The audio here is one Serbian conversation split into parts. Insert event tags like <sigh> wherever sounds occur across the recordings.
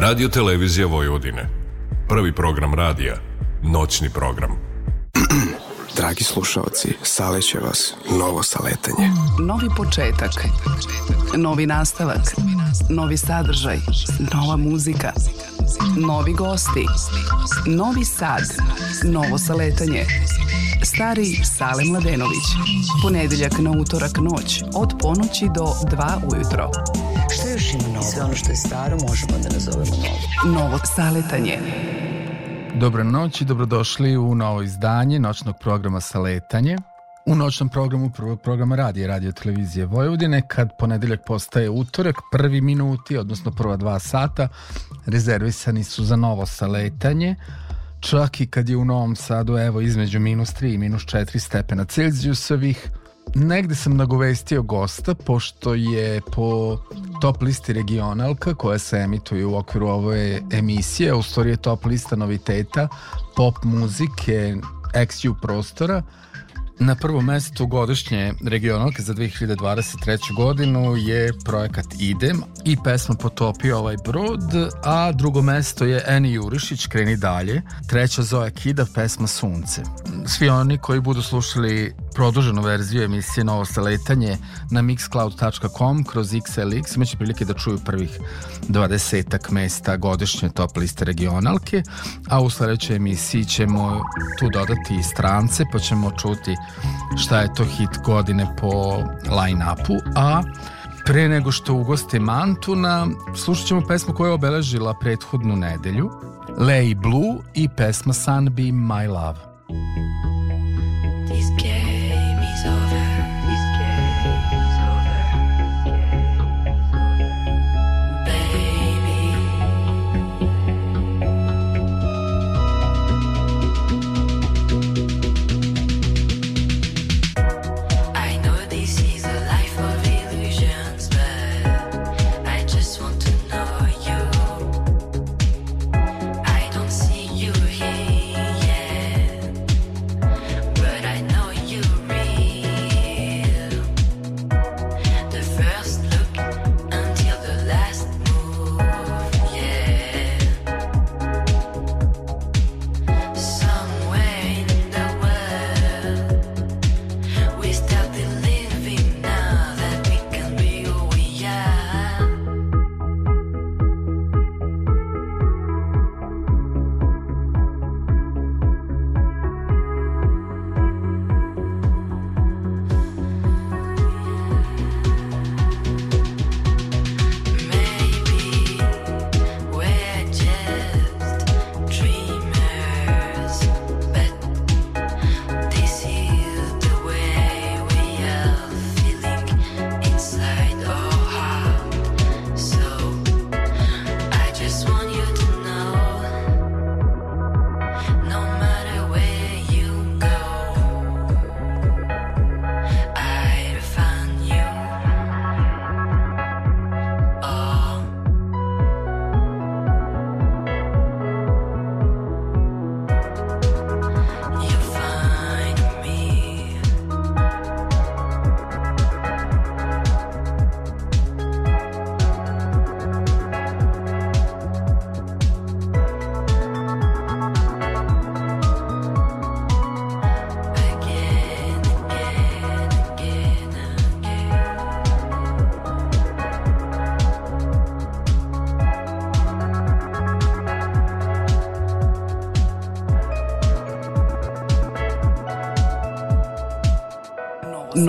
Radio Televizija Vojvodine. Prvi program radija. Noćni program. Dragi slušaoci, saleće vas novo saletanje. Novi početak. Novi nastavak. Novi sadržaj. Nova muzika. Novi gosti. Novi sad. Novo saletanje. Stari Sale Mladenović. Ponedeljak na utorak noć od ponoći do 2 ujutro. Šta još ima novo? Sve ono što je staro možemo da nazovemo novo. Novo saletanje. Dobro noć i dobrodošli u novo izdanje noćnog programa Saletanje. U noćnom programu prvog programa radije Radio Televizije Vojvodine, kad ponedeljak postaje utorak, prvi minuti, odnosno prva dva sata, rezervisani su za novo saletanje, čak i kad je u Novom Sadu, evo, između minus 3 i minus 4 stepena Celzijusovih, negde sam nagovestio gosta, pošto je po top listi regionalka koja se emituje u okviru ove emisije, u stvari je top lista noviteta, pop muzike, XU prostora, uh, Na prvom mestu godišnje regionalke za 2023. godinu je projekat Idem i pesma Potopio ovaj brod, a drugo mesto je Eni Jurišić, Kreni dalje, treća Zoja Kida, pesma Sunce. Svi oni koji budu slušali produženu verziju emisije Novo saletanje na mixcloud.com kroz XLX imaće prilike da čuju prvih 20 mesta godišnje top liste regionalke, a u sledećoj emisiji ćemo tu dodati i strance, pa ćemo čuti šta je to hit godine po line-upu, a pre nego što ugoste Mantuna, slušat ćemo pesmu koja je obeležila prethodnu nedelju, Lay Blue i pesma Sunbeam My Love.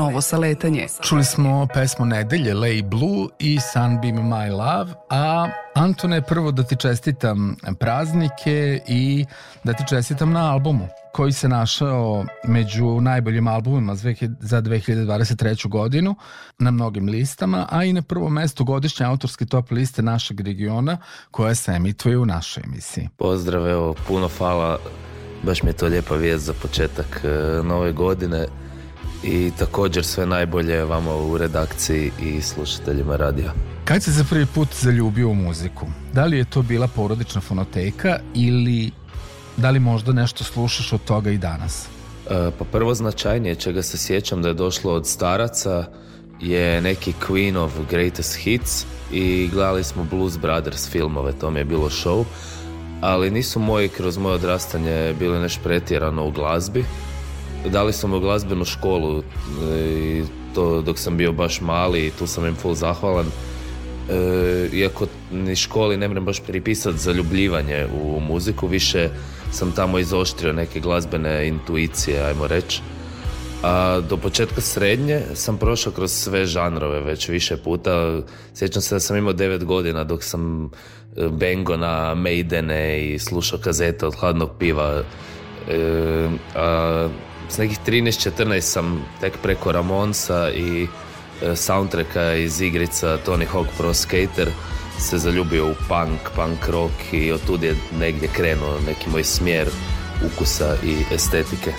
novo saletanje. Čuli smo pesmu nedelje Lay Blue i Sunbeam My Love, a Antone, prvo da ti čestitam praznike i da ti čestitam na albumu koji se našao među najboljim albumima za 2023. godinu na mnogim listama, a i na prvo mesto godišnje autorske top liste našeg regiona koja se emituje u našoj emisiji. Pozdrav, puno hvala, baš mi je to lijepa vijest za početak e, nove godine i također sve najbolje vama u redakciji i slušateljima radija. Kad se prvi put zaljubio u muziku? Da li je to bila porodična fonoteka ili da li možda nešto slušaš od toga i danas? E, pa prvo značajnije čega se sjećam da je došlo od staraca je neki Queen of Greatest Hits i gledali smo Blues Brothers filmove, to mi je bilo show ali nisu moji kroz moje odrastanje bili neš pretjerano u glazbi Dali su me glazbenu školu e, i to dok sam bio baš mali i tu sam im full zahvalan. E, iako ni školi ne moram baš pripisati zaljubljivanje u muziku, više sam tamo izoštrio neke glazbene intuicije, ajmo reći. A do početka srednje sam prošao kroz sve žanrove već više puta. Sjećam se da sam imao 9 godina dok sam e, bengo na Maidene i slušao kazete od hladnog piva. E, a s nekih 13-14 sam tek preko Ramonsa i e, soundtracka iz igrica Tony Hawk Pro Skater se zaljubio u punk, punk rock i od je negdje krenuo neki moj smjer ukusa i estetike.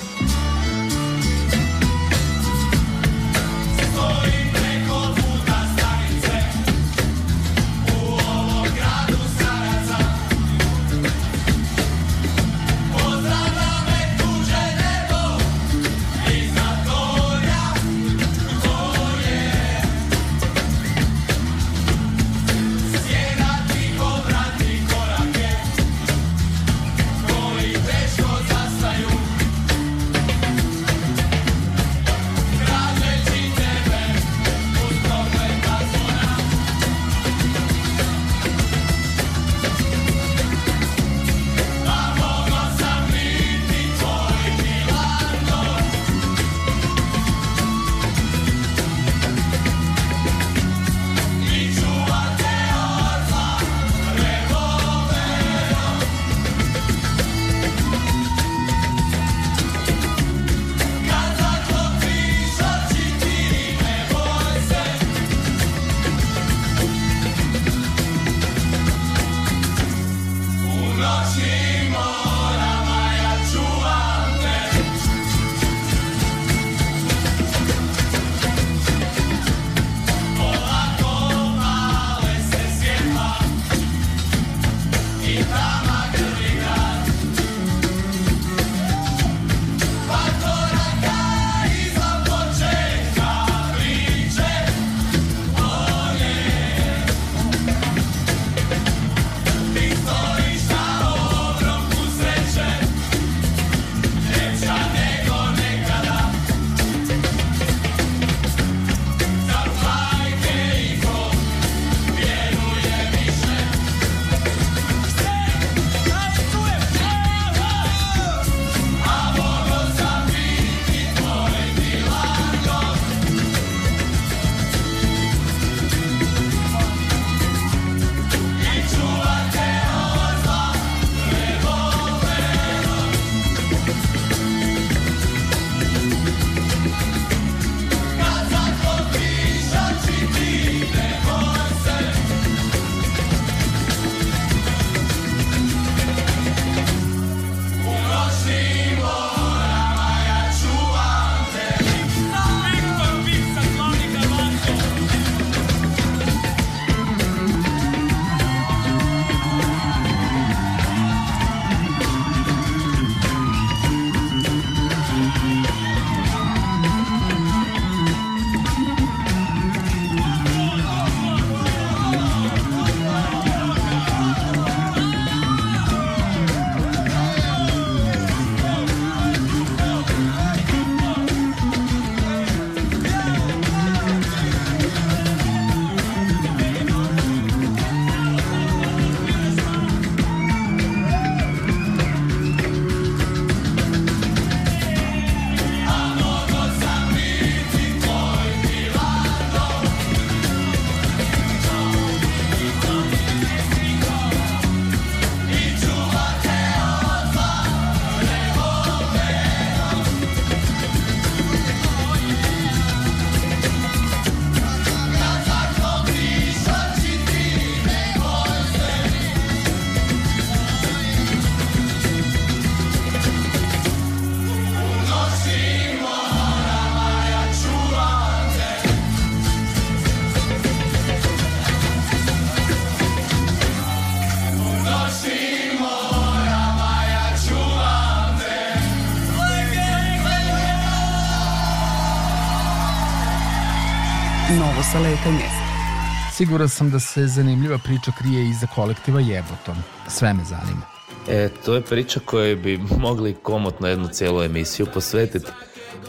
Siguran sam da se zanimljiva priča krije iza kolektiva Jeboton. Sve me zanima. E, to je priča koju bi mogli komotno jednu cijelu emisiju posvetiti,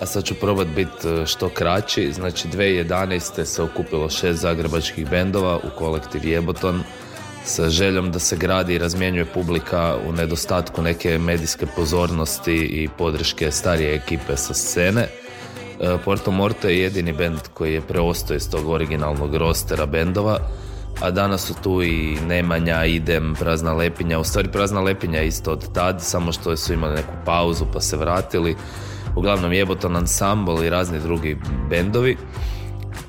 a sad ću probat bit e, što kraći. Znači, 2011. se okupilo šest zagrebačkih bendova u kolektiv Jeboton sa željom da se gradi i razmjenjuje publika u nedostatku neke medijske pozornosti i podrške starije ekipe sa scene – E, Porto Morto je jedini bend koji je preostao iz tog originalnog rostera bendova, a danas su tu i Nemanja, Idem, Prazna Lepinja, u stvari Prazna Lepinja isto od tad, samo što su imali neku pauzu pa se vratili, uglavnom jebotan ansambl i razni drugi bendovi.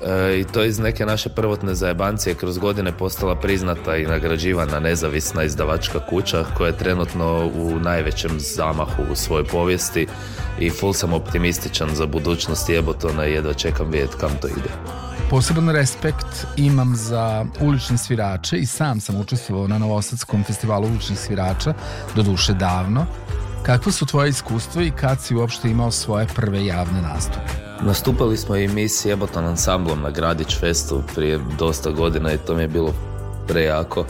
E, I to iz neke naše prvotne zajebancije kroz godine postala priznata i nagrađivana nezavisna izdavačka kuća koja je trenutno u najvećem zamahu u svojoj povijesti i full sam optimističan za budućnost Jebotona i jedva čekam vidjeti kam to ide. Poseban respekt imam za ulične svirače i sam sam učestvovao na Novosadskom festivalu uličnih svirača, do duše davno. Kakvo su tvoje iskustvo i kad si uopšte imao svoje prve javne nastupe? Nastupali smo i mi s jebotan ansamblom na Gradić Festu prije dosta godina i to mi je bilo prejako,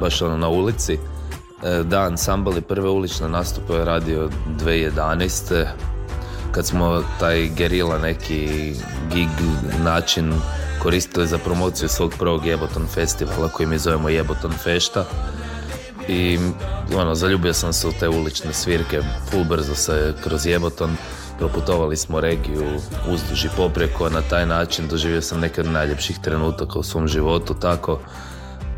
baš ono na ulici. E, da, ansambl je prve ulične nastupe je radio 2011. Kad smo taj gerila neki gig način koristili za promociju svog prvog jeboton festivala koji mi zovemo jeboton fešta i ono, zaljubio sam se u te ulične svirke, full brzo se kroz jeboton Proputovali smo regiju uzduž i popreko, na taj način doživio sam neke od najljepših trenutaka u svom životu, tako.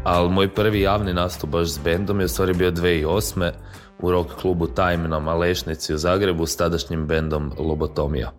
Ali moj prvi javni nastup baš s bendom je u stvari bio 2008. u rock klubu Time na Malešnici u Zagrebu s tadašnjim bendom Lobotomija.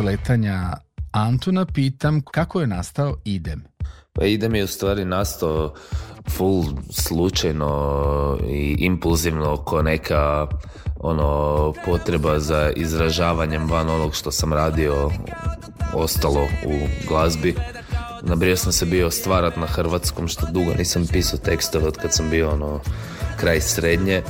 posle letanja Antuna pitam kako je nastao idem. Pa idem je u stvari nastao full slučajno i impulzivno ko neka ono potreba za izražavanjem van onog što sam radio ostalo u glazbi. Nabrio sam se bio stvarat na hrvatskom što dugo nisam pisao tekstove od kad sam bio ono kraj srednje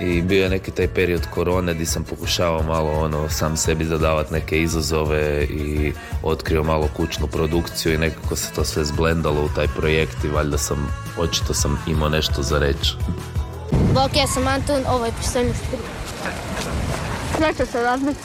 i bio je neki taj period korone di sam pokušavao malo ono sam sebi zadavati neke izazove i otkrio malo kućnu produkciju i nekako se to sve zblendalo u taj projekt i valjda sam, očito sam imao nešto za reći. Bok, ja sam Anton, ovo je Pištolju Sve se razbiti.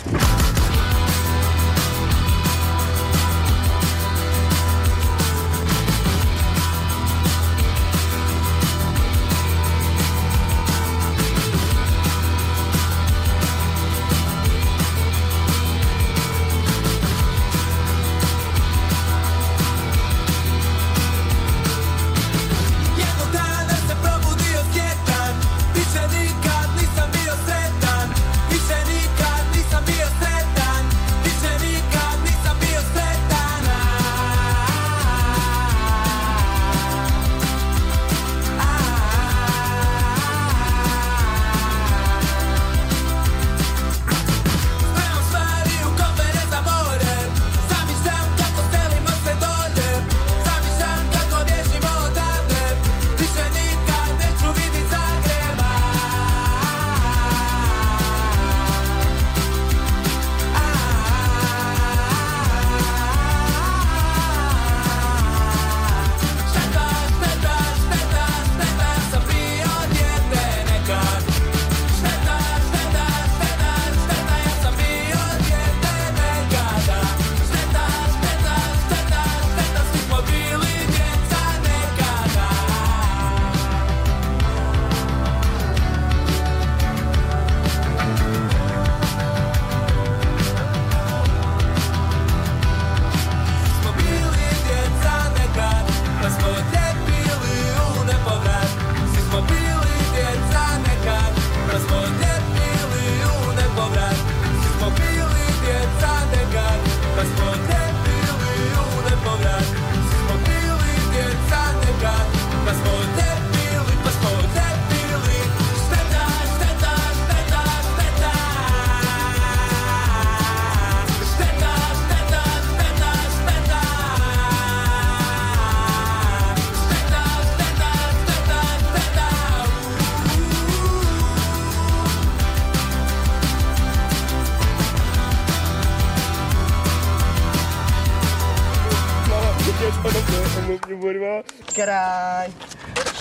Kraj.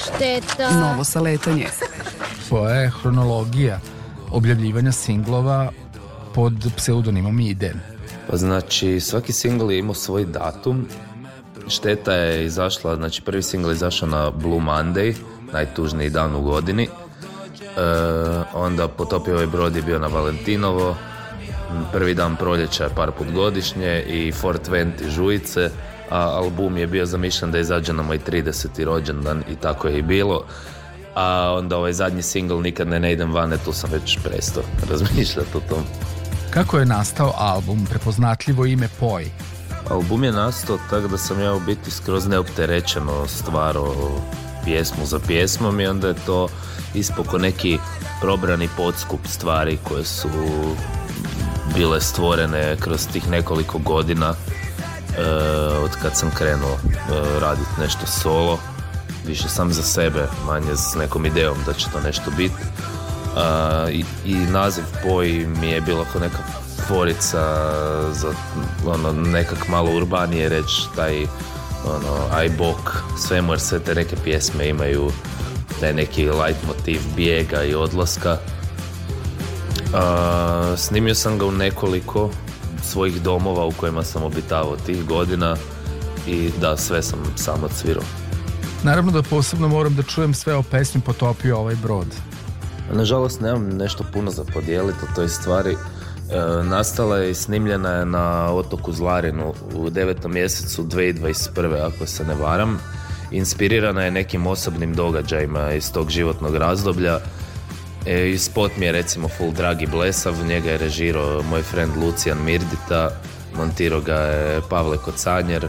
Šteta. Novo saletanje. To je hronologija objavljivanja singlova pod pseudonimom Iden. Pa znači, svaki singl je imao svoj datum. Šteta je izašla, znači prvi singl je izašao na Blue Monday, najtužniji dan u godini. E, onda potopio ovaj brod je bio na Valentinovo, prvi dan proljeća par put godišnje i 420 žujice a, album je bio zamišljen da izađe na moj 30. rođendan i tako je i bilo a onda ovaj zadnji single Nikad ne ne idem vane tu sam već prestao <laughs> razmišljati o tom Kako je nastao album prepoznatljivo ime Poj? Album je nastao tako da sam ja u biti skroz neopterećeno stvarao pjesmu za pjesmom i onda je to ispoko neki probrani podskup stvari koje su bile stvorene kroz tih nekoliko godina Eh, od kad sam krenuo eh, raditi nešto solo više sam za sebe manje s nekom idejom da će to nešto biti eh, i, i naziv poi mi je bilo kao neka tvorica za ono, nekak malo urbanije reći taj ono, aj bok svemu sve te neke pjesme imaju taj neki light motiv bijega i odlaska. A, snimio sam ga u nekoliko svojih domova u kojima sam obitavao tih godina i da sve sam sam odsvirao. Naravno da posebno moram da čujem sve o pesmi Potopio ovaj brod. Nažalost nemam nešto puno za podijeliti o toj stvari. E, nastala je i snimljena je na otoku Zlarinu u devetom mjesecu 2021. ako se ne varam. Inspirirana je nekim osobnim događajima iz tog životnog razdoblja E, I spot mi je recimo full dragi blesav, njega je režirao moj friend Lucian Mirdita, montirao ga je Pavle Kocanjer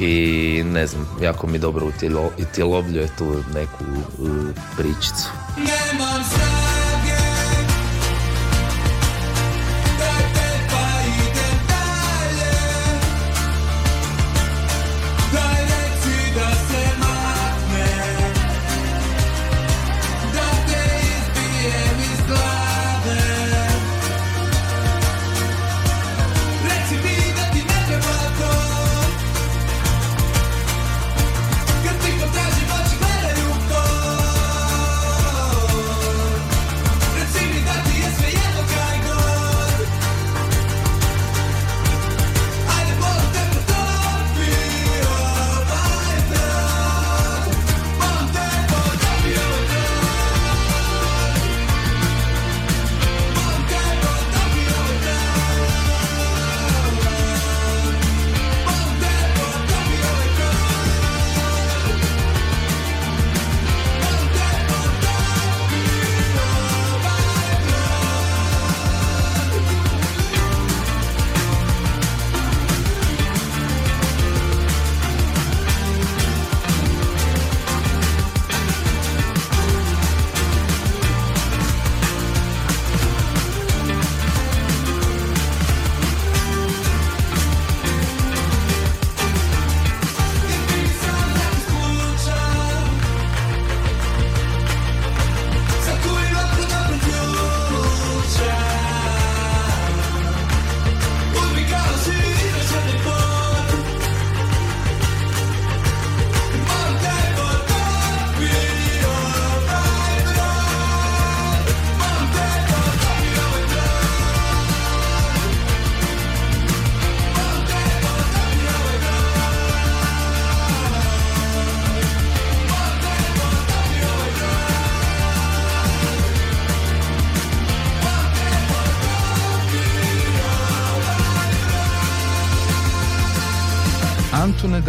i ne znam, jako mi dobro utjelo, utjelovljuje tu neku uh, pričicu. Nemam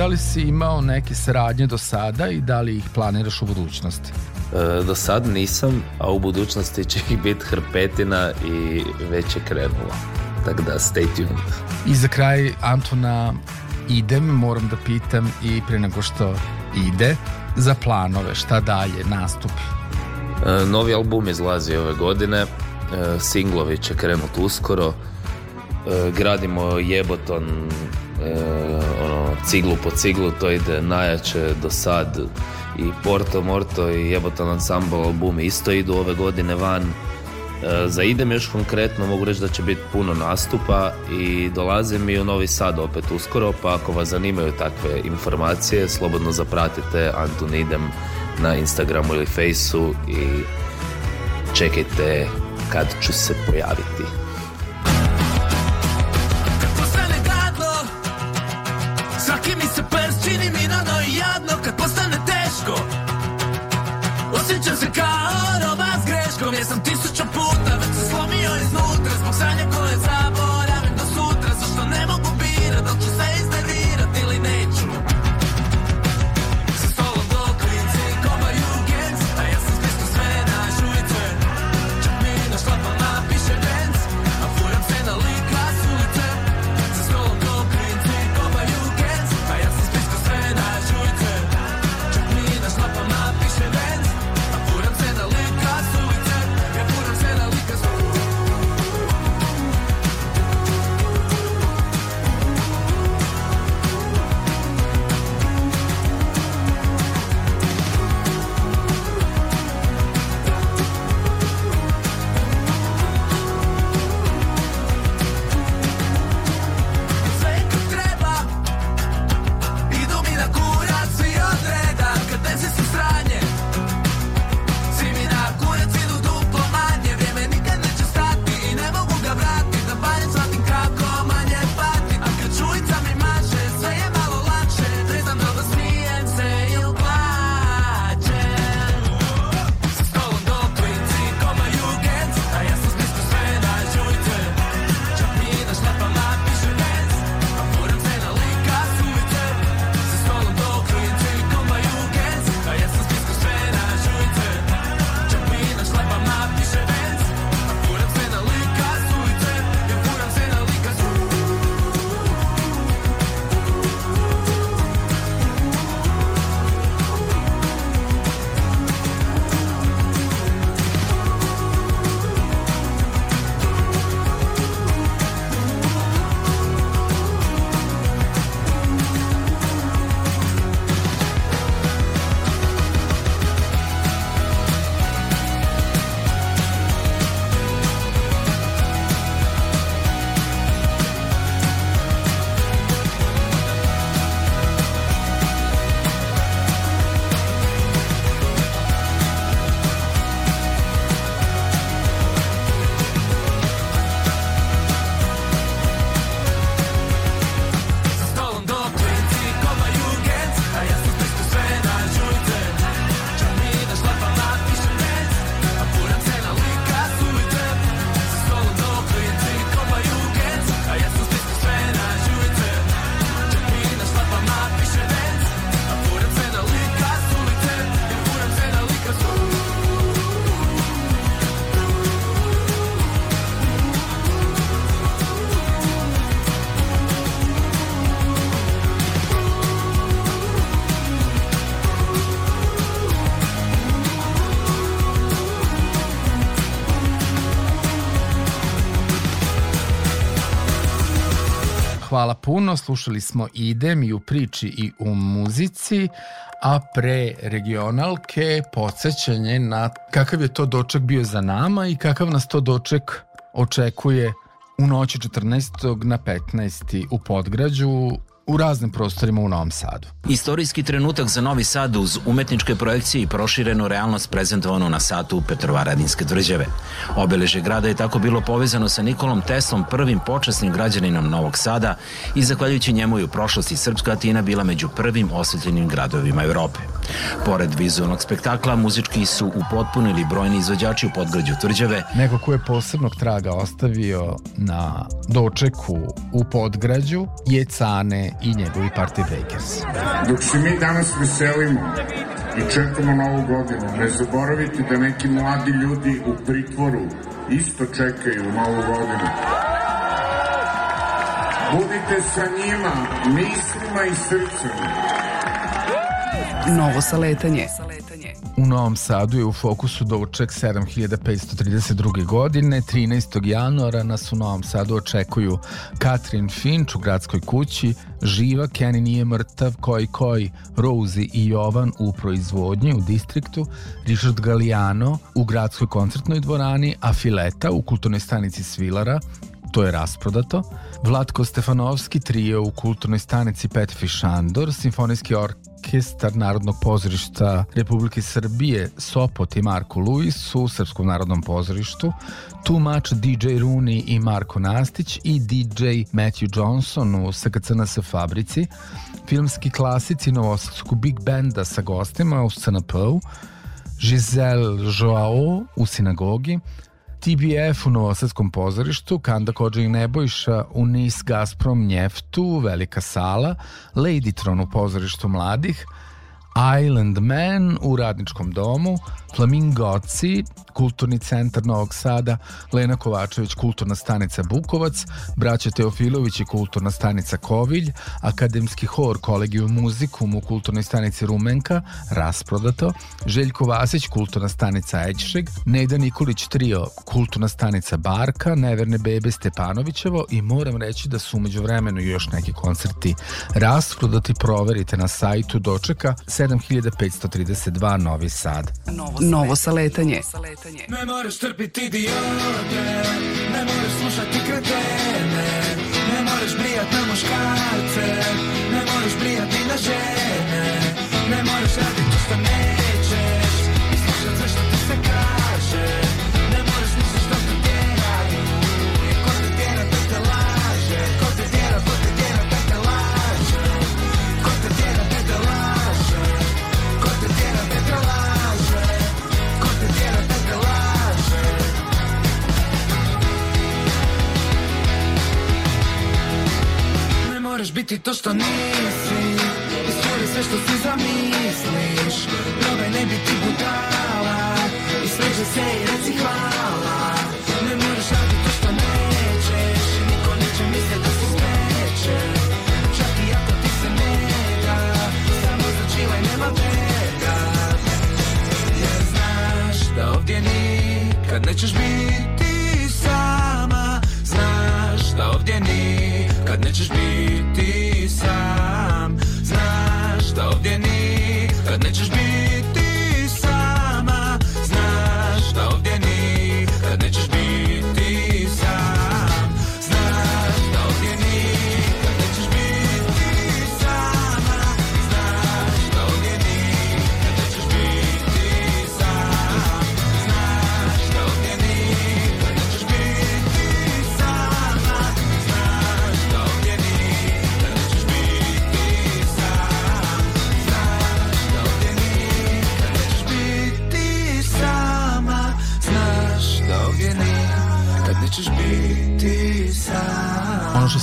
da li si imao neke saradnje do sada i da li ih planiraš u budućnosti? E, do sad nisam, a u budućnosti će ih biti hrpetina i već je krenulo. Tako da, stay tuned. I za kraj, Antona, idem, moram da pitam i pre nego što ide, za planove, šta dalje, nastupi? E, novi album izlazi ove godine, e, singlovi će krenuti uskoro, gradimo jeboton ciglu po ciglu, to ide najjače do sad i Porto Morto i Jebotan Ensemble albumi isto idu ove godine van. E, za idem još konkretno mogu reći da će biti puno nastupa i dolazim i u Novi Sad opet uskoro, pa ako vas zanimaju takve informacije, slobodno zapratite Antun Idem na Instagramu ili Fejsu i čekajte kad ću se pojaviti. jadno kad postane teško puno, slušali smo Idem i u priči i u muzici, a pre regionalke podsjećanje na kakav je to doček bio za nama i kakav nas to doček očekuje u noći 14. na 15. u Podgrađu u raznim prostorima u Novom Sadu. Istorijski trenutak za Novi Sad uz umetničke projekcije i proširenu realnost prezentovanu na satu Petrovaradinske tvrđave. Obeleže grada je tako bilo povezano sa Nikolom Teslom, prvim počasnim građaninom Novog Sada i zahvaljujući njemu i u prošlosti Srpska Atina bila među prvim osvetljenim gradovima Evrope. Pored vizualnog spektakla, muzički su upotpunili brojni izvođači u podgrađu tvrđave. Neko ko je posebnog traga ostavio na dočeku u podgrađu je Cane i njegovi Party Breakers. Dok se mi danas veselimo i čekamo novu godinu, ne zaboravite da neki mladi ljudi u pritvoru isto čekaju novu godinu. Budite sa njima, mislima i srcem. Novo saletanje. Novo saletanje. U Novom Sadu je u fokusu doček 7532. godine. 13. januara nas u Novom Sadu očekuju Katrin Finč u gradskoj kući, Živa, Kenny nije mrtav, Koji Koji, Rozi i Jovan u proizvodnji u distriktu, Richard Galiano u gradskoj koncertnoj dvorani, a Fileta u kulturnoj stanici Svilara, to je rasprodato. Vlatko Stefanovski trio u kulturnoj stanici Petfi Šandor, Simfonijski orkestar orkestar Narodnog pozorišta Republike Srbije Sopot i Marko Luis u Srpskom narodnom pozorištu, tumač DJ Runi i Marko Nastić i DJ Matthew Johnson u SKCNS Fabrici, filmski klasici Novosadskog Big Benda sa gostima u SNP-u, Giselle Joao u sinagogi, TBF u Novosadskom pozorištu, Kanda Kođe i Nebojša u Nis Gazprom Njeftu, Velika sala, Ladytron u pozorištu mladih – Island Man u Radničkom domu, Flamingoci, Kulturni centar Novog Sada, Lena Kovačević, Kulturna stanica Bukovac, Braća Teofilović i Kulturna stanica Kovilj, Akademski hor Kolegijum muzikum u Kulturnoj stanici Rumenka, Rasprodato, Željko Vasić, Kulturna stanica Ečšeg, Nejda Nikolić Trio, Kulturna stanica Barka, Neverne Bebe Stepanovićevo i moram reći da su umeđu vremenu još neki koncerti rasprodati, proverite na sajtu dočeka 7532 Novi Sad. Novo saletanje. Ne moraš trpiti idiote, ne moraš slušati kretene, ne moraš brijat na muškarce, ne moraš brijat ni na žene, ne moraš raditi što ne moraš biti to što nisi I stvori sve što si zamisliš Probaj ne biti budala I smeđe se i reci hvala Ne moraš raditi to što nećeš I niko neće misle da se smeće Čak i ako ti se ne da Samo začilaj, nema veda znaš da ovdje nikad nećeš biti sama Znaš da ovdje nikad nećeš biti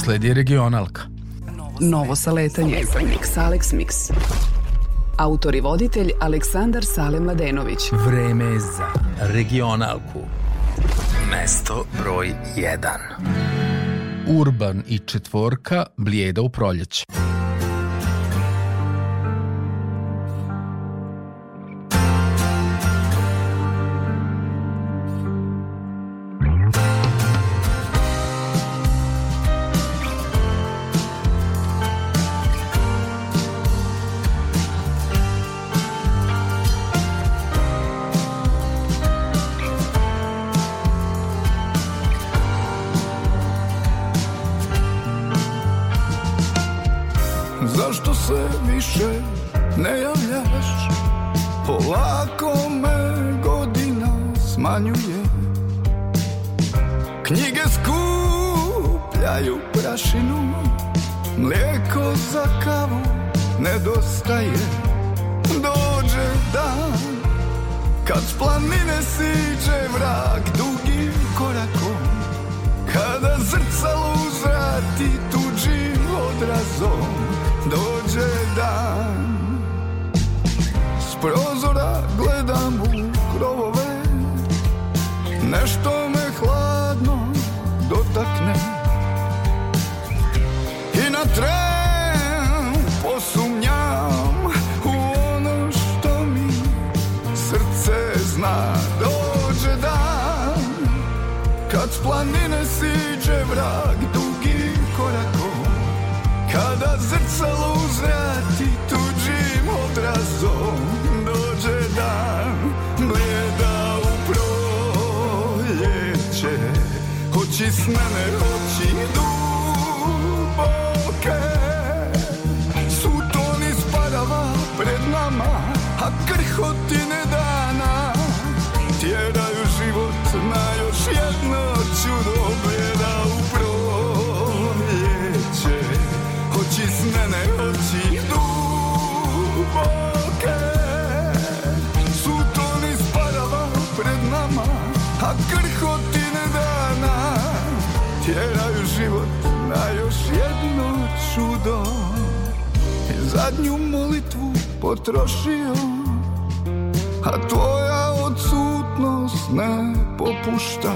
sledi dakle, regionalka. Novo saletanje. Alex Mix. Autor i voditelj Aleksandar Sale Mladenović. Vreme za regionalku. Mesto broj 1. Urban i četvorka blijeda u proljeće. obmanjuje Knjige skupljaju prašinu Mlijeko za kavu nedostaje Dođe dan Kad s planine siđe vrag dugim korakom Kada zrcalo uzrati tuđim odrazom Dođe dan Sproz zadnju molitvu potrošio A tvoja odsutnost ne popušta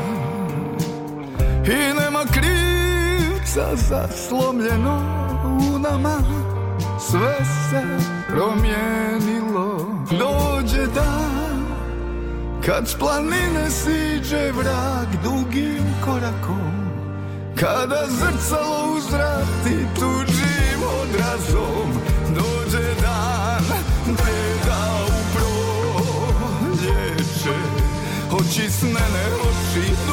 I nema krivca zaslomljeno u nama Sve se promijenilo Dođe dan kad s planine siđe vrag dugim korakom Kada zrcalo uzvrati tuđim odrazom Вчись не не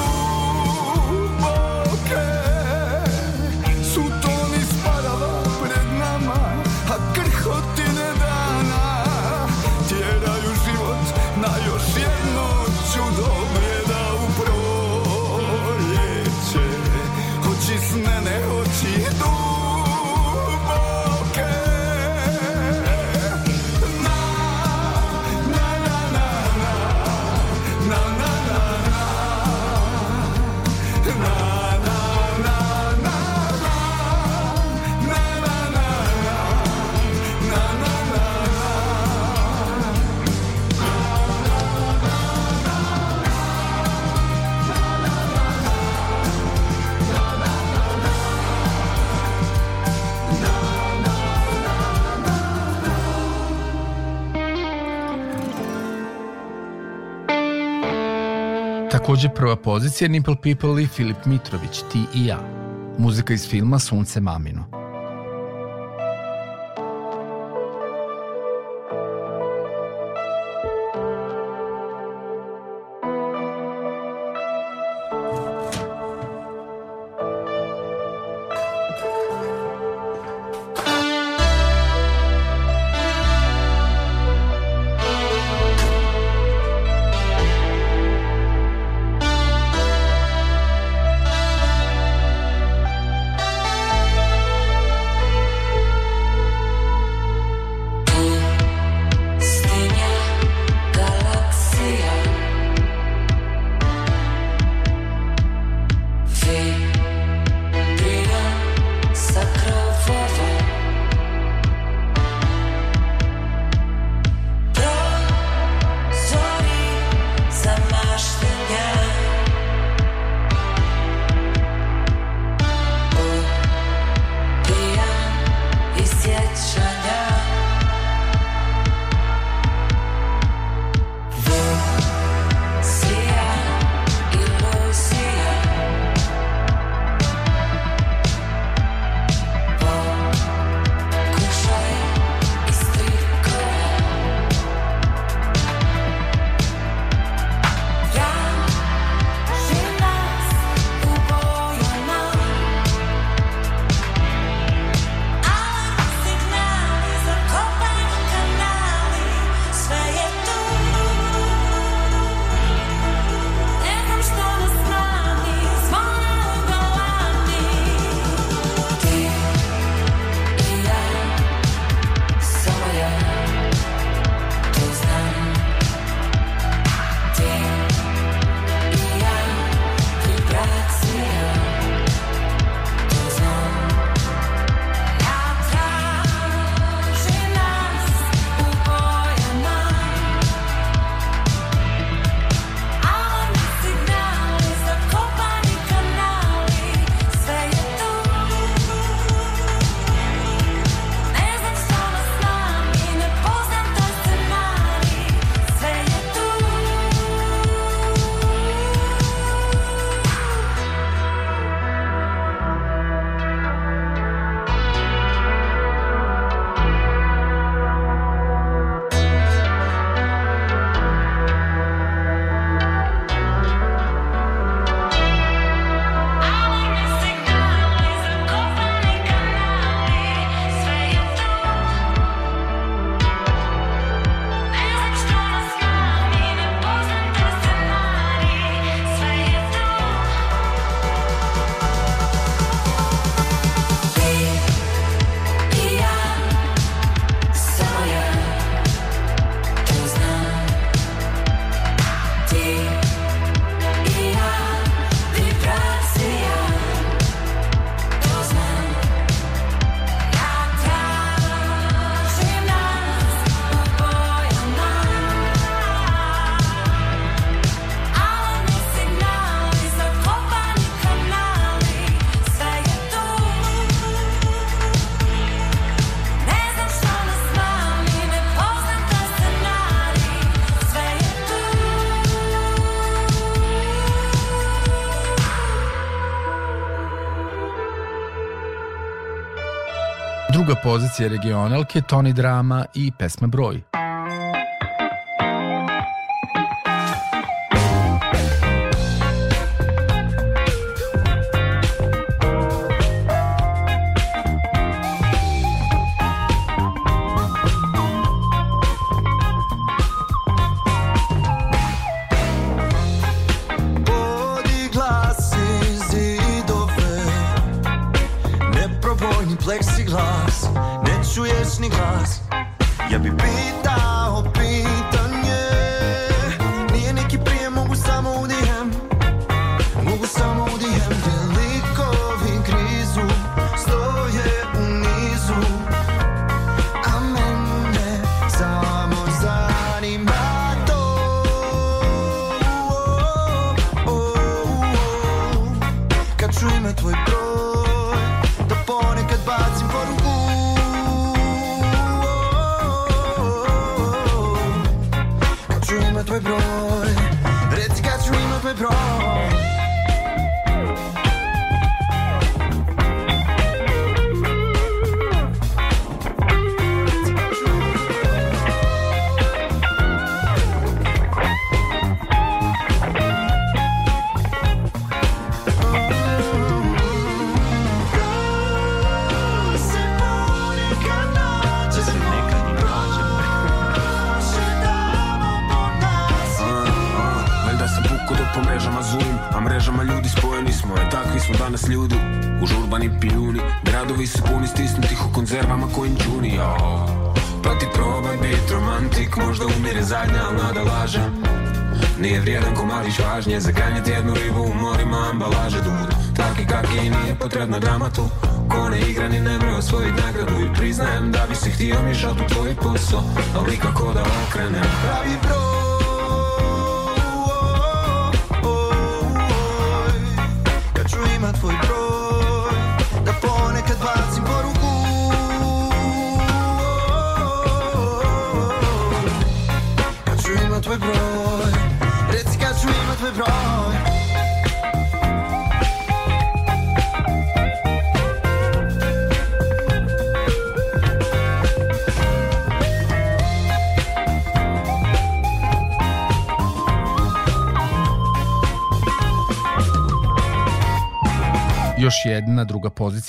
Takođe prva pozicija Nipple People i Filip Mitrović, Ti i ja. Muzika iz filma Sunce mamino. pozicije regionalke Toni Drama i pesma Broj.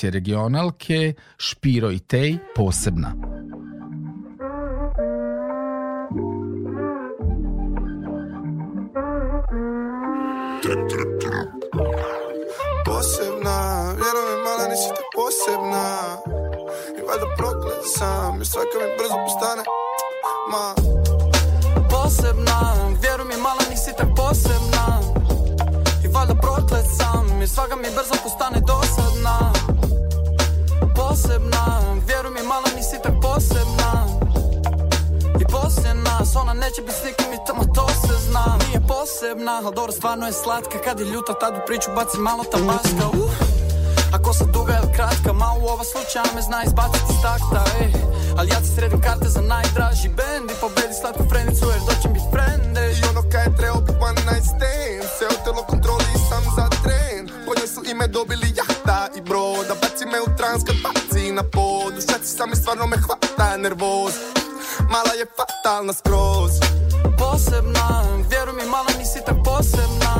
emisije regionalke Špiro i Tej posebna. Posebna, vjerujem mala nisi te posebna I valjda proklet sam, jer svaka mi brzo postane Ma Posebna, vjerujem mi mala nisi te posebna I valjda proklet sam, jer svaka mi brzo postane dosadna posebna Vjeruj mi mala nisi tak posebna I poslije nas ona neće bit s nikim i tamo to se zna Nije posebna, ali dobro stvarno je slatka Kad je ljuta tad u priču baci malo tabaska uh. Ako sa duga ili kratka, ma u ova slučaja me zna izbaciti s ej. Ali ja ti sredim karte za najdraži bend I pobedi slatku frenicu jer doćem bit frende I ono kaj je trebao bit one night stand Sve otelo kontroli sam za tren Po njoj su ime dobili ja ja i broda Baci me u trans kad baci na pod U šaci sam stvarno me hvata nervoz Mala je fatalna skroz Posebna, vjeruj mi mala nisi tak posebna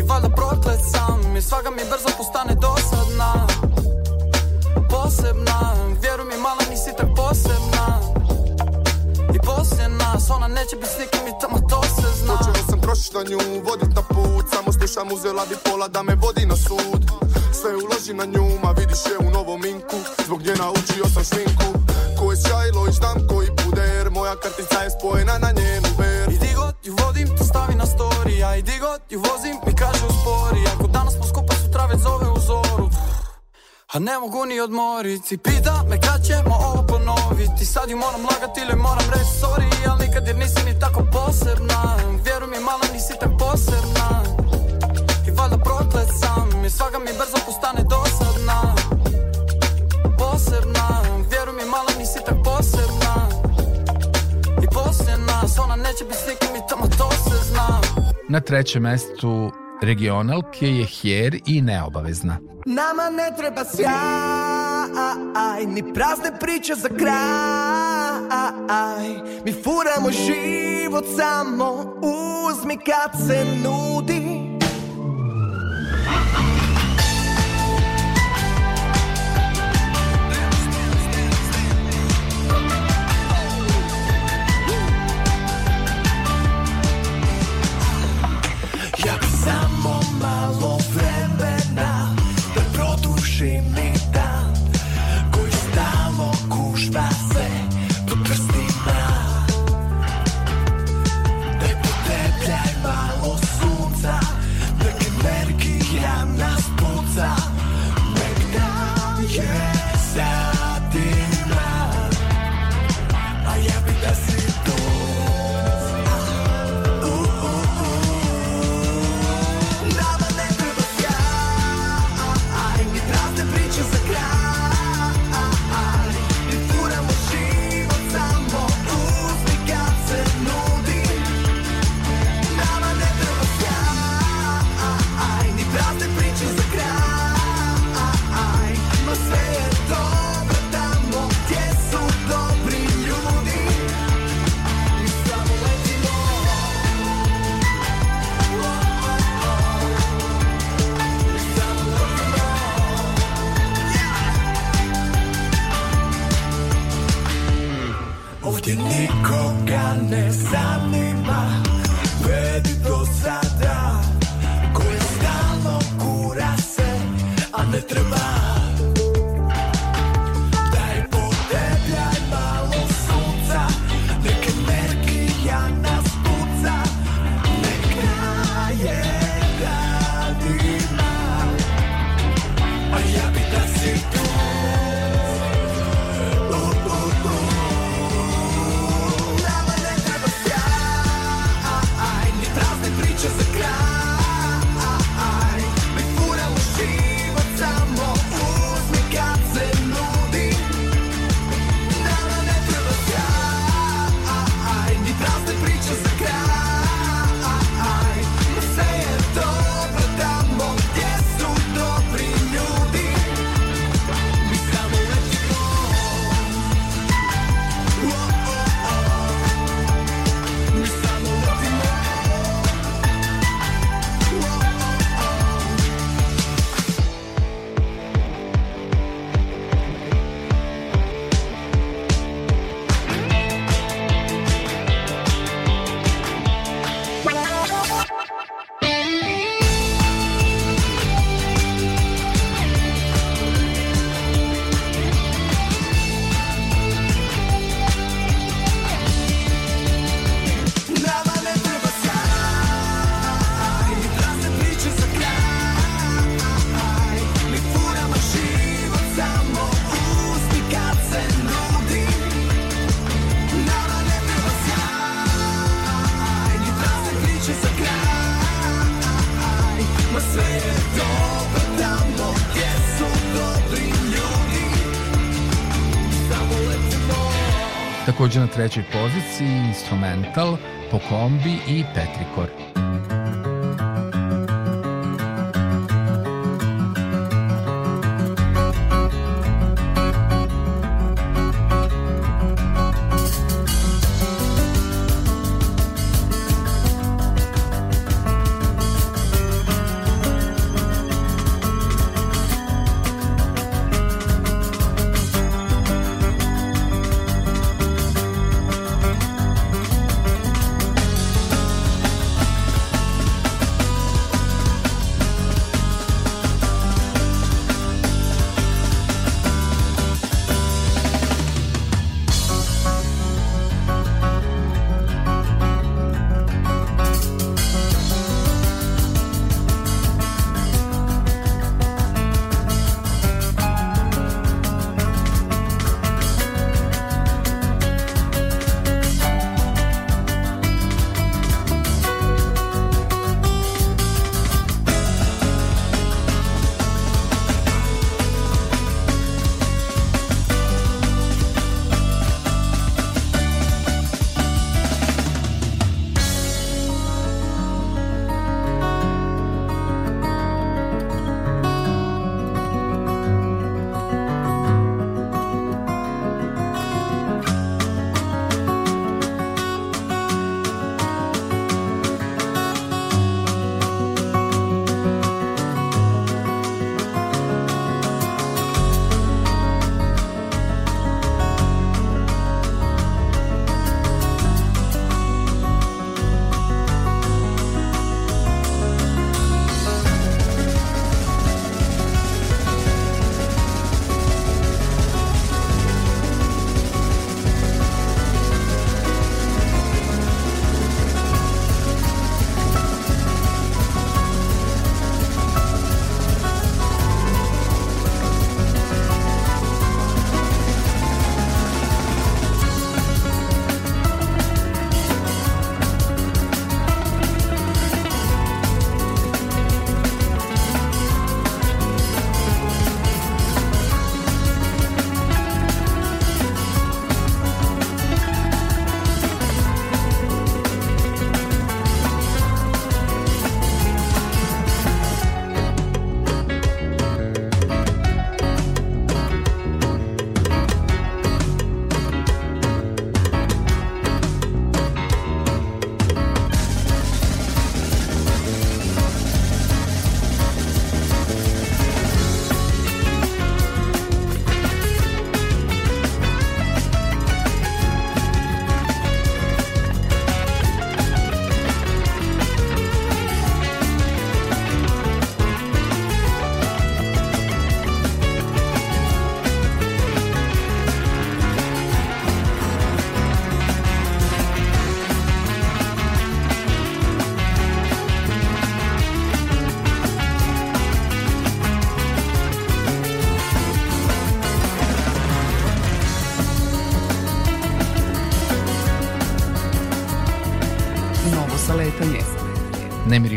I valjda proklet sam I svaga mi brzo postane dosadna Posebna, vjeruj mi mala nisi tak posebna I poslije nas ona neće bit s nikim i tamo to se zna Počeo sam trošit na nju, vodit na put Samo slušam uzela bi pola da me vodi na sud Sve uložim na nju, ma vidiš je u novom inku Zbog nje naučio sam šminku Ko je sjajlo i znam koji puder Moja kartica je spojena na njenu ver I di god ju vodim, to stavi na story A i god ju vozim, mi kaže uspori Ako danas smo skupa, sutra već zove u zoru a ne mogu ni odmoriti Pita me kad ćemo ovo ponoviti Sad ju moram lagati ili moram reći sorry Al nikad jer nisi ni tako posebna Vjeruj mi mala nisi tako posebna opet sam I svaga mi brzo postane dosadna Posebna Vjeru mi mala nisi tak posebna I poslije nas Ona neće biti s nikim i tamo to se zna Na trećem mestu regionalke je hjer i neobavezna. Nama ne treba sjaj, ni prazne priče za kraj. Mi furamo život samo, uzmi kad se nudi. takođe na trećoj poziciji Instrumental, Po kombi i Petrikor.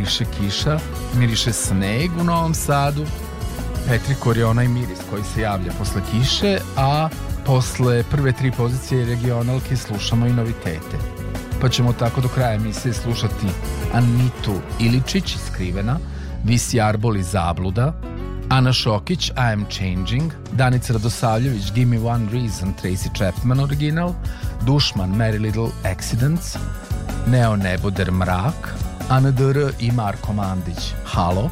miriše kiša, miriše sneg u Novom Sadu. Petrikor je onaj miris koji se javlja posle kiše, a posle prve tri pozicije regionalke slušamo i novitete. Pa ćemo tako do kraja emisije slušati Anitu Iličić Skrivena, Visi Arbol i Zabluda, Ana Šokić, I Am Changing, Danica Radosavljević, Give Me One Reason, Tracy Chapman original, Dušman, Merry Little Accidents, Neo Neboder Mrak, Ana Dr. i Marko Mandić, Halo,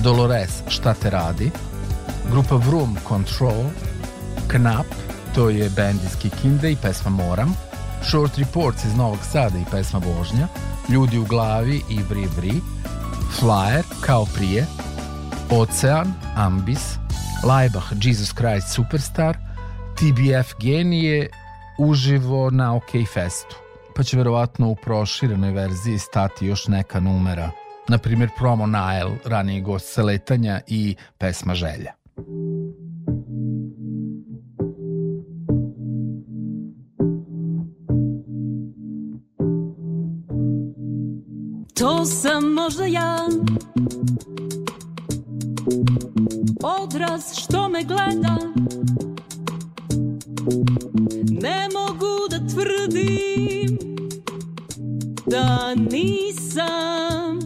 Dolores, Šta te radi, grupa Vroom Control, Knap, to je band iz Kikinde i pesma Moram, Short Reports iz Novog Sada i pesma Vožnja, Ljudi u glavi i Vri Vri, Flyer, Kao prije, Ocean, Ambis, Lajbah, Jesus Christ Superstar, TBF Genije, uživo na OK Festu pa će verovatno u proširenoj verziji stati još neka numera, na primjer promo Nael, raniji gost letanja i pesma Želja. To sam možda ja Odraz što me gleda Ne mogu da tvrdim da nisam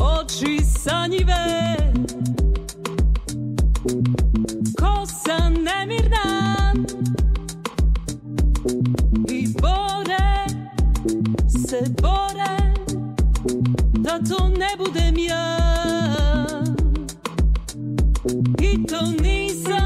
Oči sanjive Kosa nemirna I bore se bore Da to ne budem ja I to nisam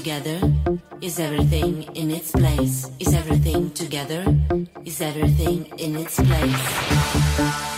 together? Is everything in its place? Is everything together? Is everything in its place?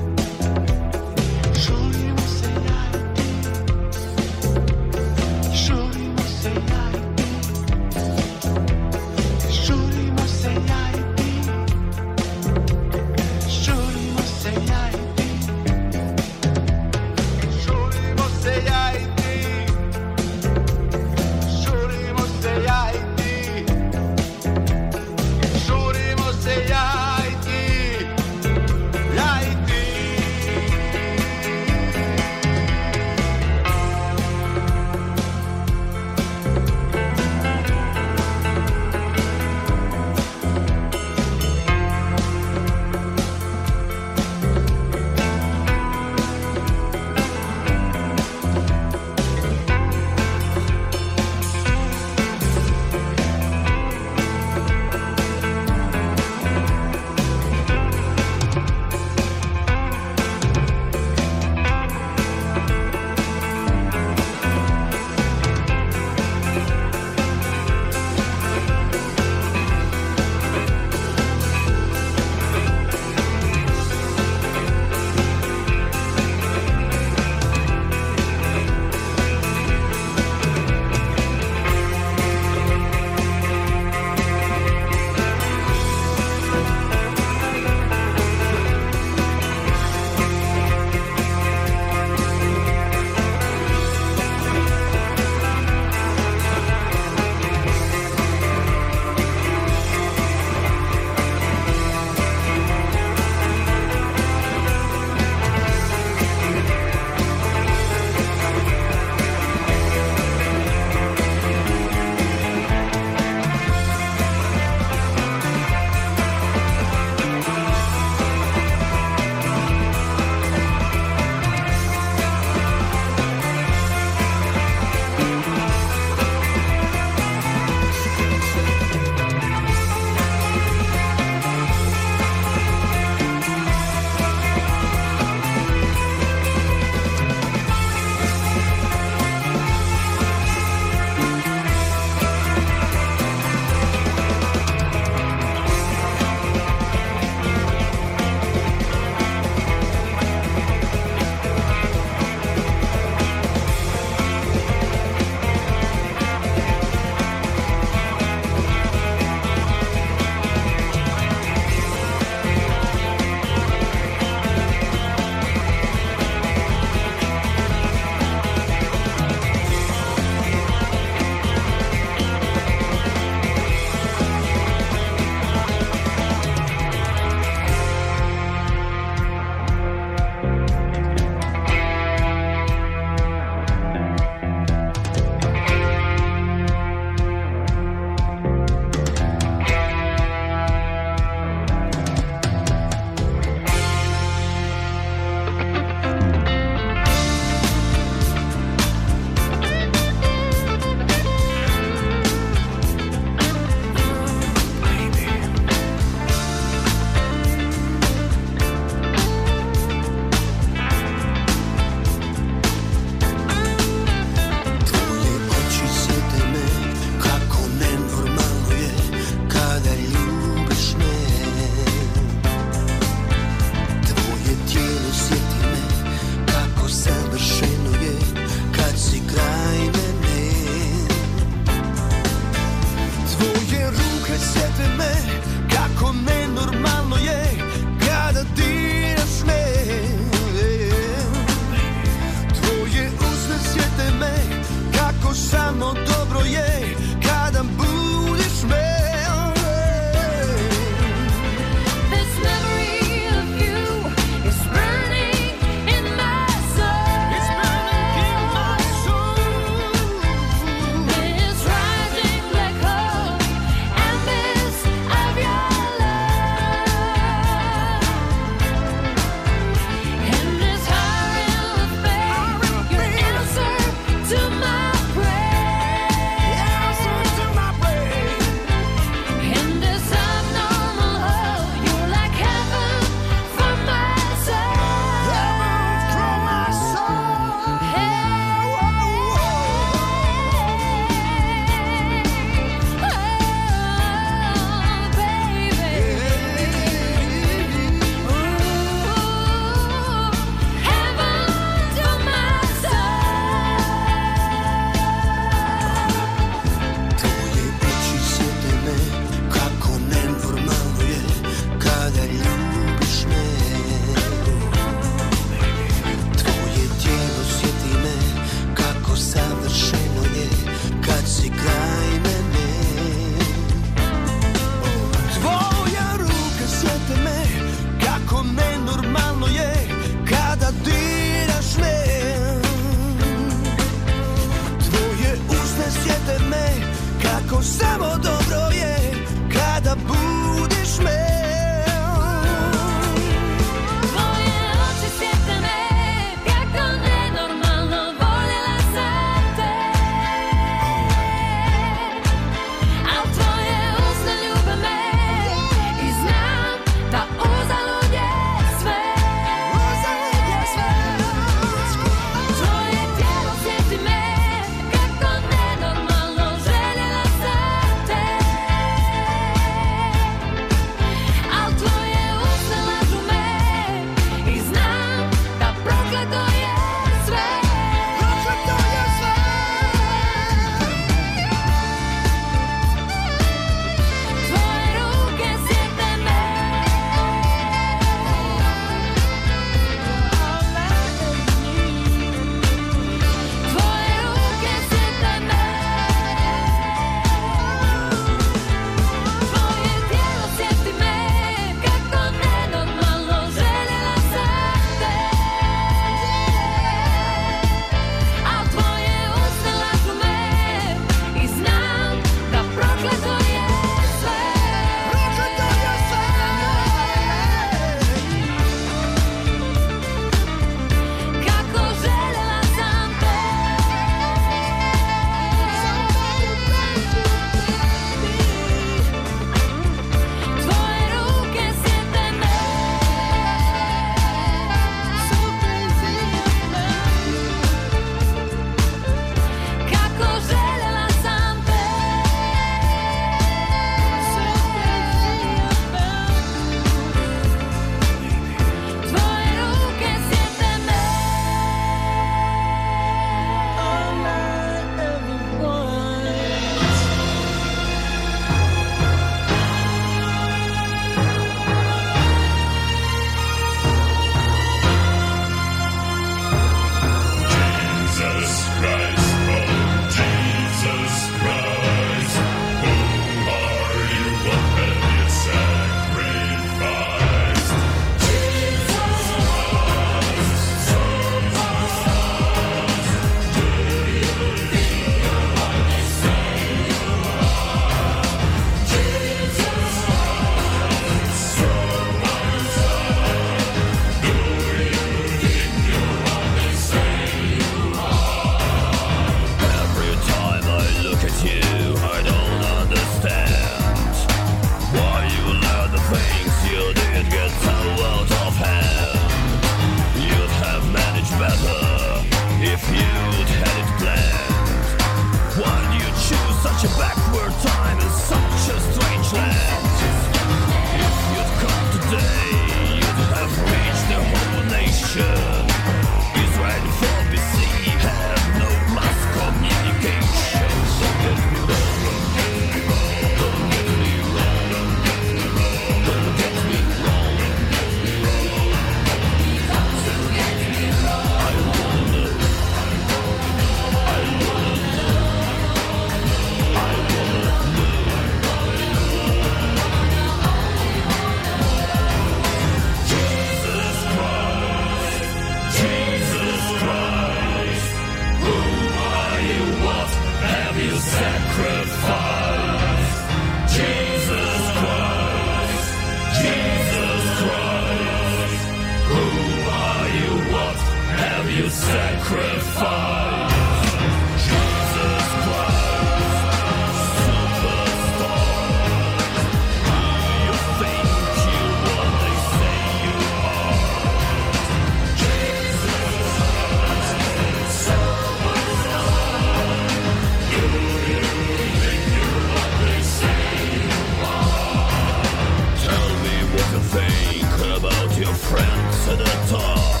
about your friends at the top?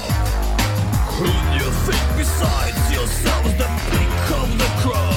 Who do you think besides yourselves the pick of the crowd?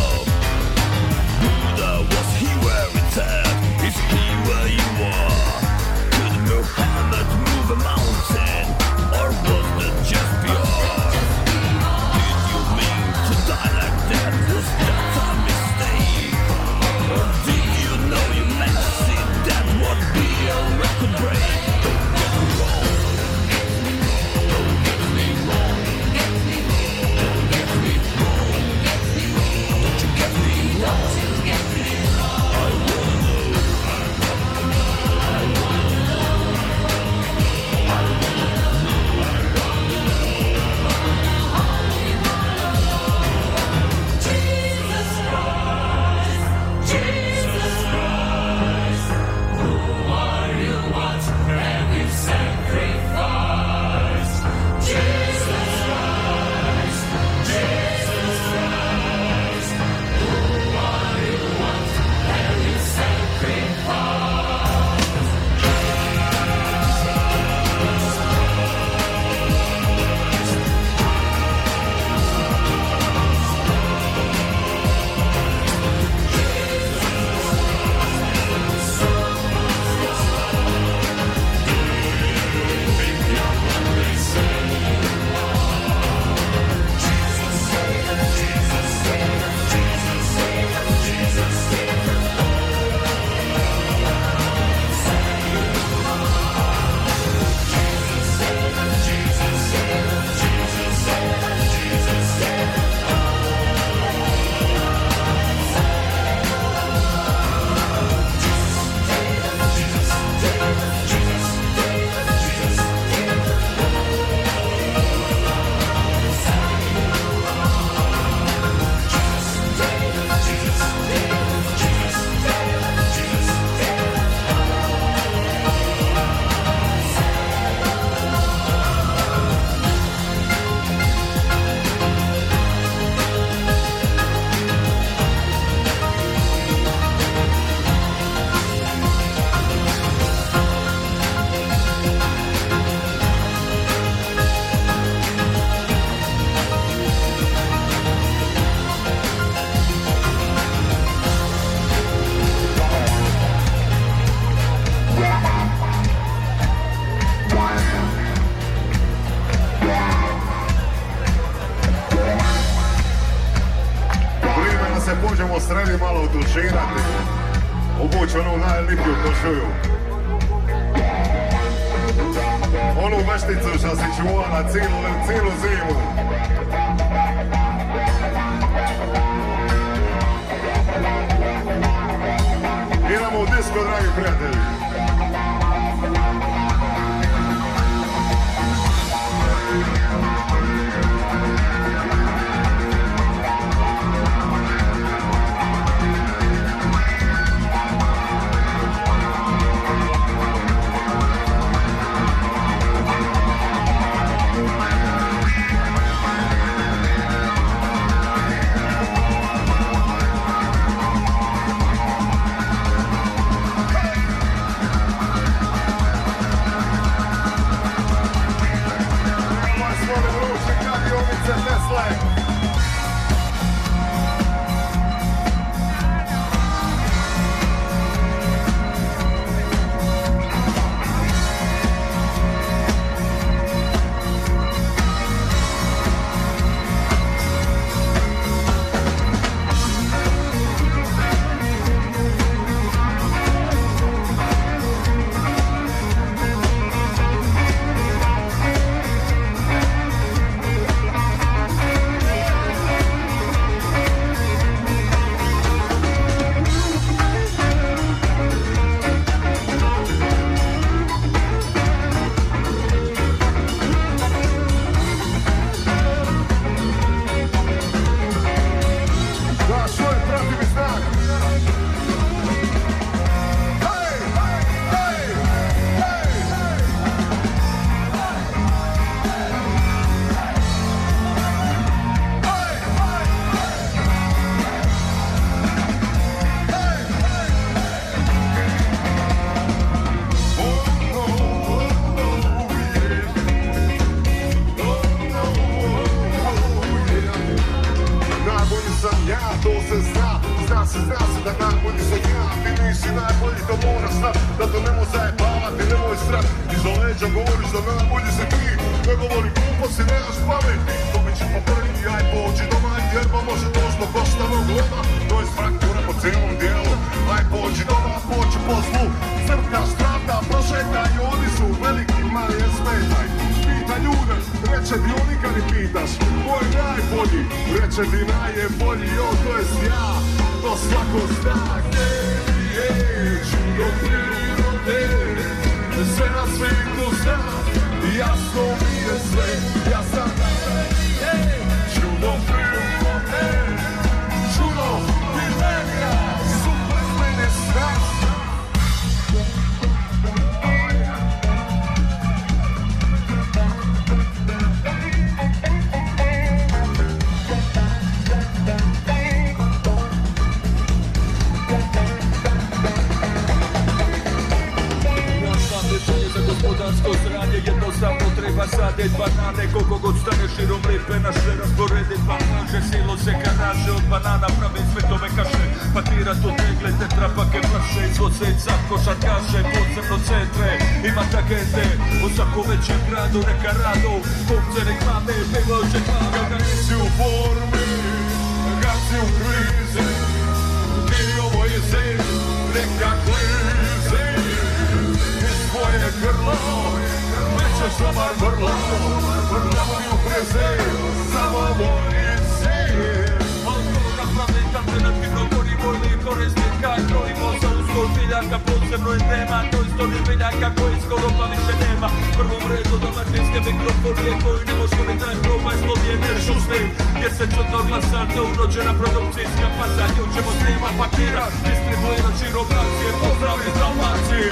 Krojimo za usko filjaka, posebno je tema To isto ni biljaka koji skoro pa više nema Prvom redu domaćinske mikrofonije Koju ne možemo ni da je proba je slovijene šuste Jer se čudno glasa neurođena produkcijska faza Nju ćemo snima pakira Distribuirat širom nacije Pozdrav iz Dalmacije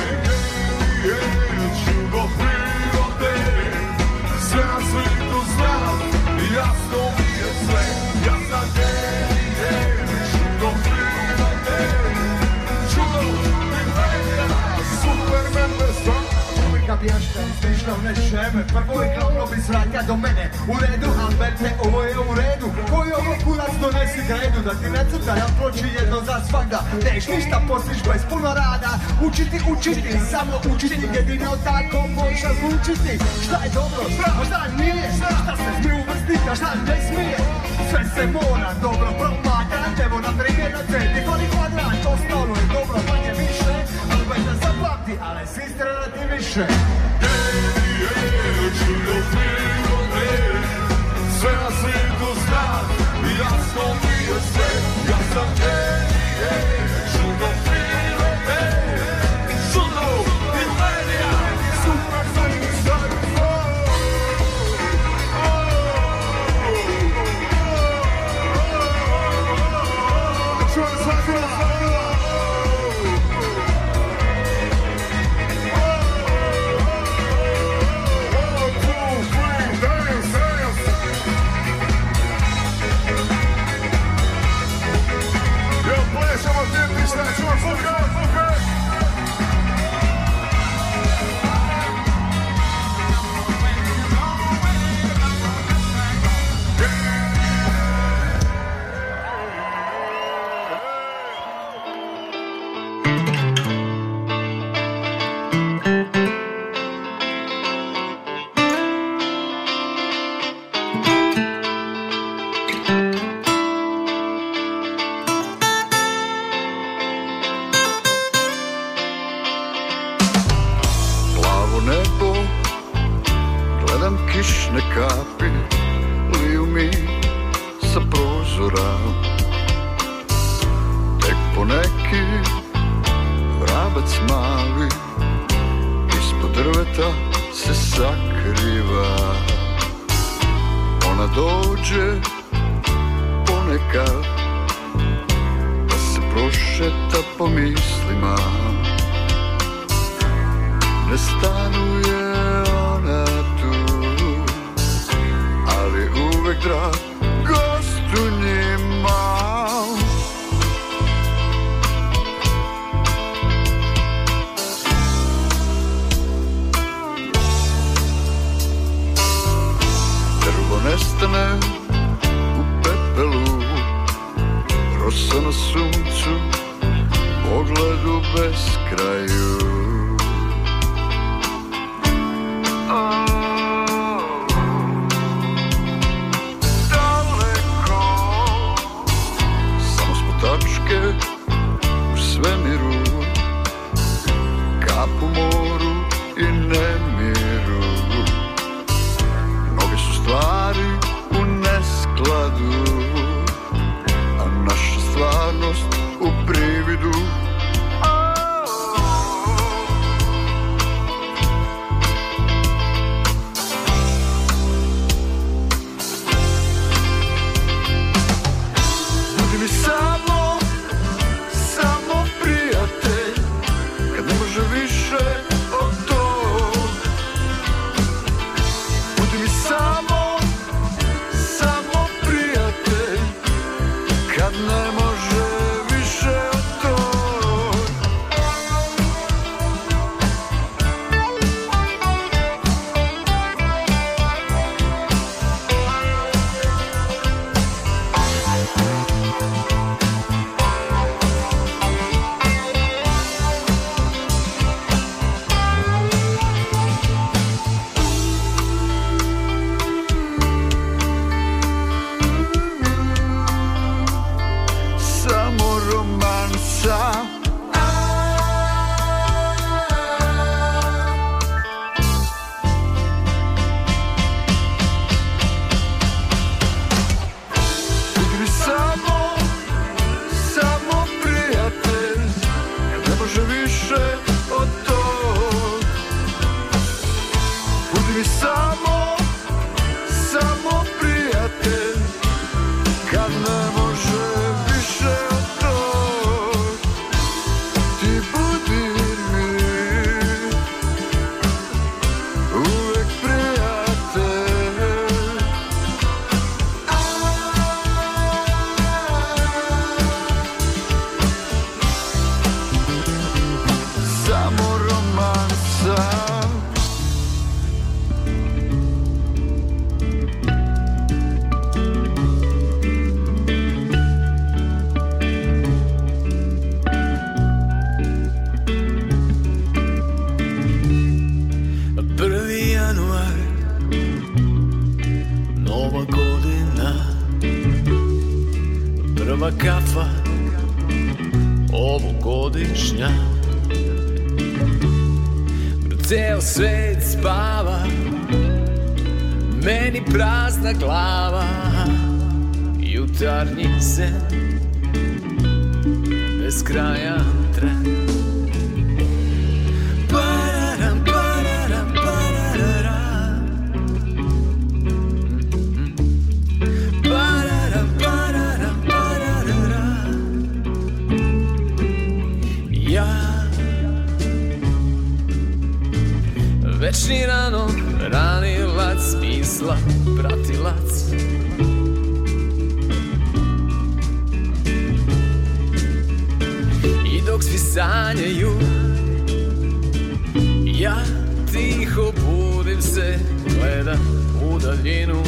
Hej, hej, čudo prirode Sve na svetu znam Jasno mi je sve pljačkam, smišljam ne šeme Prvo je glavno bi sratnja do mene U redu, Alberte, ovo je u redu Koji ovo kurac donesi gredu Da ti ne crta, ja proći jedno za svakda Neš ništa postiš bez puno rada Učiti, učiti, samo učiti Jedino tako možeš razlučiti Šta je dobro, a šta nije Šta se smije uvrstiti, a šta ne smije Sve se mora dobro promatrat Evo na primjer na cedi, kvadrat Ostalo je dobro, manje pa više pamti, ale s strana da ti više. Sve na svijetu znam, jasno mi je sve. the clouds. tiho budim se Gledam u daljinu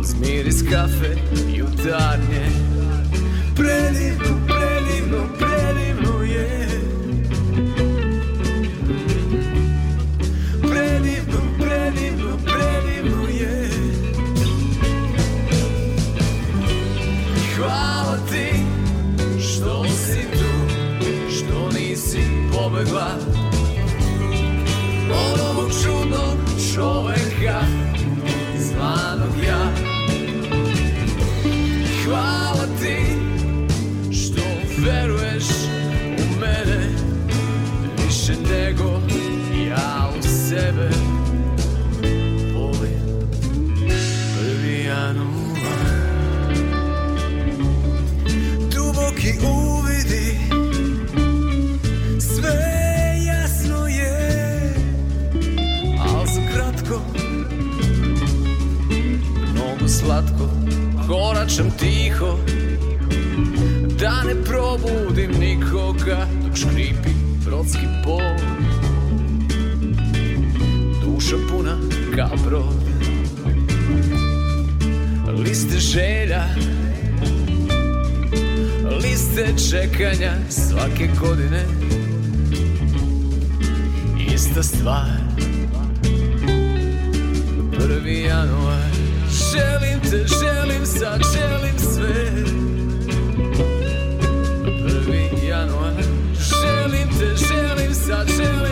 Uz miris kafe jutarnje Predivno plačem tiho Da ne probudim nikoga Dok škripi brodski pol Duša puna kao brod Liste želja Liste čekanja Svake godine Ista stvar Prvi januar Želim te, želim želim, sad želim sve Prvi januar Želim te, želim, sad želim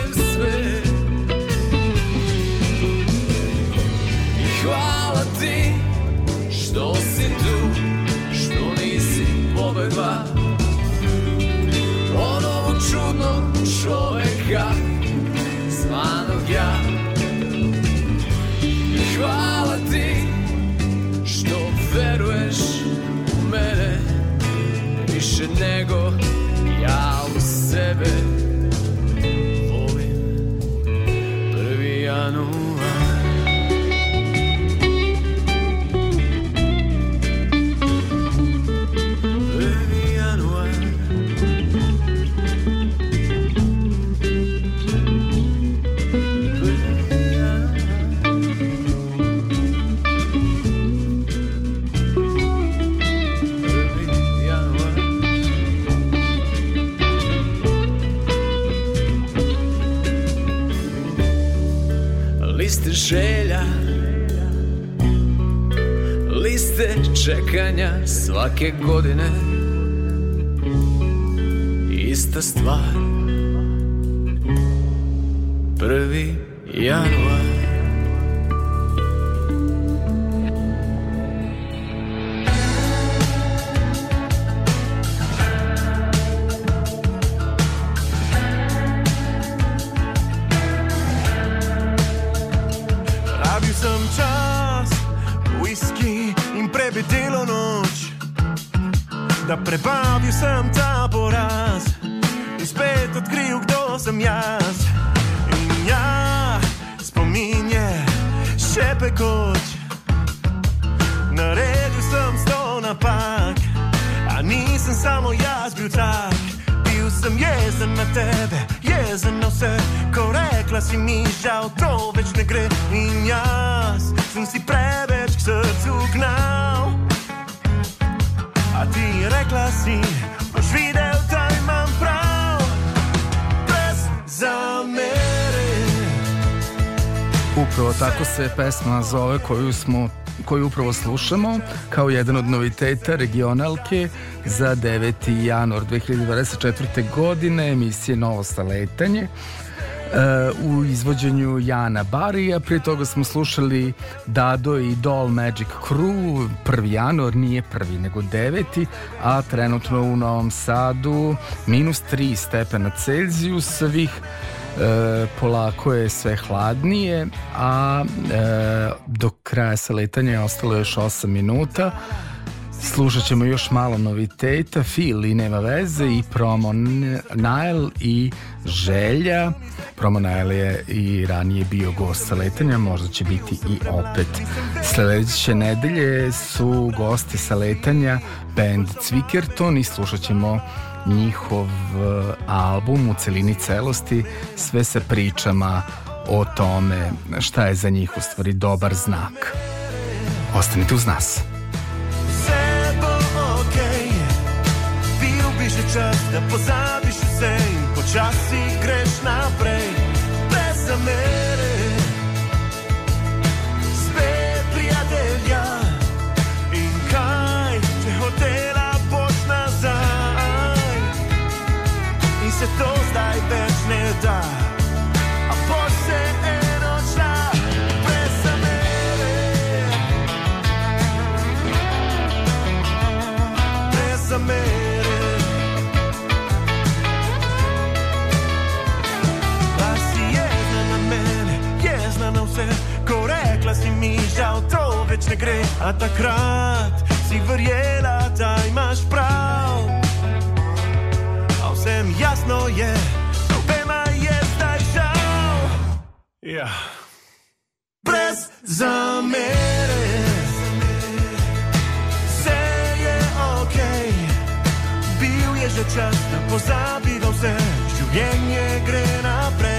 čekanja svake godine Ista stvar Prvi januar prebavil sem ta poraz in spet odkril, kdo sem jaz. In ja, spominje še pekoč. Naredil sem sto napak, a nisem samo jaz bil tak. Bil sem jezen na tebe, jezen na vse, ko rekla si mi žal, to več ne gre. In jaz sem si preveč k srcu gnal. A ti rekla si, boš videl, da imam prav Brez zamere Upravo tako se pesma zove koju smo koju upravo slušamo kao jedan od noviteta regionalke za 9. januar 2024. godine emisije Novo saletanje. Eh, u izvođenju Jana Barija. Prije toga smo slušali Dado i Doll Magic Crew, 1. januar, nije prvi nego 9. a trenutno u Novom Sadu minus 3 stepena Celzijus, svih E, polako je sve hladnije, a e, do kraja saletanja je ostalo još 8 minuta. Slušat ćemo još malo noviteta, Fil i Nema veze i Promo Nile i Želja. Promo Nile je i ranije bio gost sa letanja možda će biti i opet. Sledeće nedelje su gosti sa letanja band Cvikerton i slušat ćemo njihov eh, album u celini celosti, sve sa pričama o tome šta je za njih u stvari dobar znak. Ostanite uz nas. čas, da pozabiš vse in počasi greš naprej, brez zamen. več ne gre, a takrat si verjela, da imaš prav. A vsem jasno je, obema je zdaj žal. Ja, brez zamere. Čas, da pozabi vse, življenje gre naprej.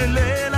Angelina.